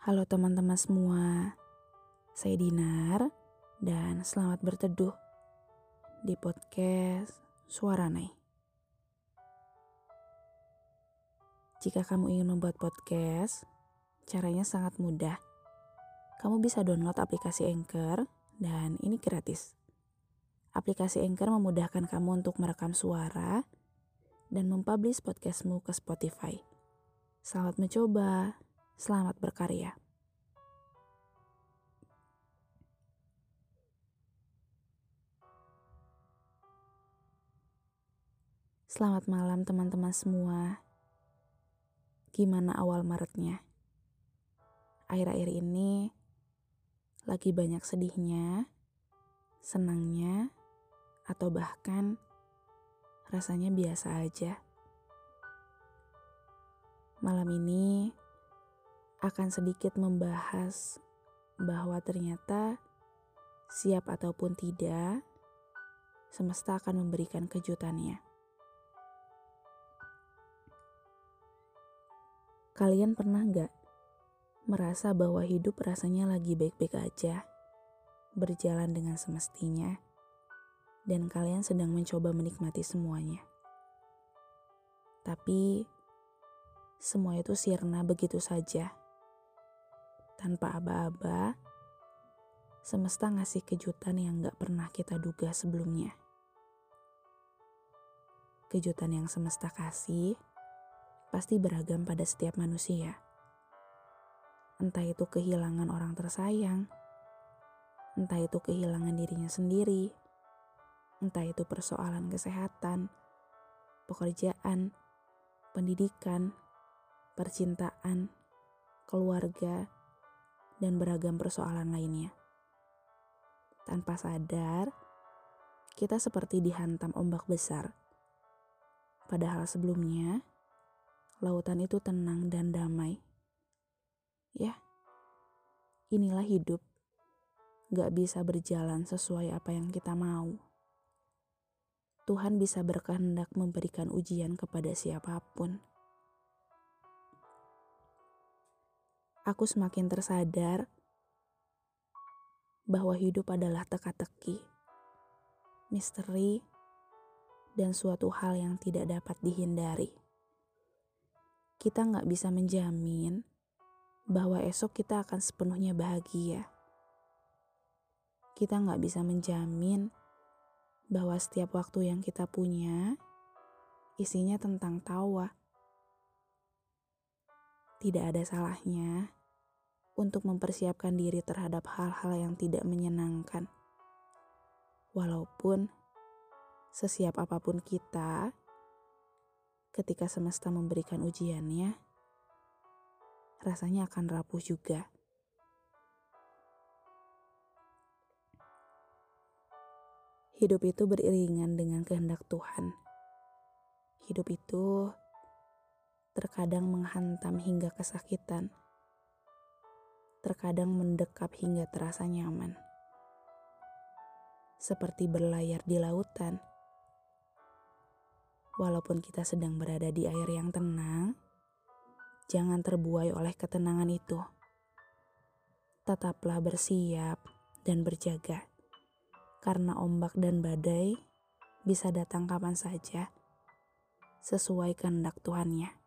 Halo teman-teman semua, saya Dinar dan selamat berteduh di podcast Suara Nai. Jika kamu ingin membuat podcast, caranya sangat mudah. Kamu bisa download aplikasi Anchor dan ini gratis. Aplikasi Anchor memudahkan kamu untuk merekam suara dan mempublish podcastmu ke Spotify. Selamat mencoba, selamat berkarya. Selamat malam teman-teman semua. Gimana awal Maretnya? Akhir-akhir ini lagi banyak sedihnya, senangnya, atau bahkan rasanya biasa aja. Malam ini akan sedikit membahas bahwa ternyata siap ataupun tidak, semesta akan memberikan kejutannya. Kalian pernah nggak merasa bahwa hidup rasanya lagi baik-baik aja, berjalan dengan semestinya? dan kalian sedang mencoba menikmati semuanya. Tapi semua itu sirna begitu saja. Tanpa aba-aba, semesta ngasih kejutan yang gak pernah kita duga sebelumnya. Kejutan yang semesta kasih pasti beragam pada setiap manusia. Entah itu kehilangan orang tersayang, entah itu kehilangan dirinya sendiri, entah itu persoalan kesehatan, pekerjaan, pendidikan, percintaan, keluarga, dan beragam persoalan lainnya. Tanpa sadar, kita seperti dihantam ombak besar. Padahal sebelumnya, lautan itu tenang dan damai. Ya, inilah hidup. Gak bisa berjalan sesuai apa yang kita mau. Tuhan bisa berkehendak memberikan ujian kepada siapa pun. Aku semakin tersadar bahwa hidup adalah teka-teki, misteri, dan suatu hal yang tidak dapat dihindari. Kita nggak bisa menjamin bahwa esok kita akan sepenuhnya bahagia. Kita nggak bisa menjamin bahwa setiap waktu yang kita punya isinya tentang tawa. Tidak ada salahnya untuk mempersiapkan diri terhadap hal-hal yang tidak menyenangkan. Walaupun sesiap apa pun kita, ketika semesta memberikan ujiannya, rasanya akan rapuh juga. Hidup itu beriringan dengan kehendak Tuhan. Hidup itu terkadang menghantam hingga kesakitan, terkadang mendekap hingga terasa nyaman, seperti berlayar di lautan. Walaupun kita sedang berada di air yang tenang, jangan terbuai oleh ketenangan itu. Tetaplah bersiap dan berjaga karena ombak dan badai bisa datang kapan saja sesuai kehendak Tuhannya.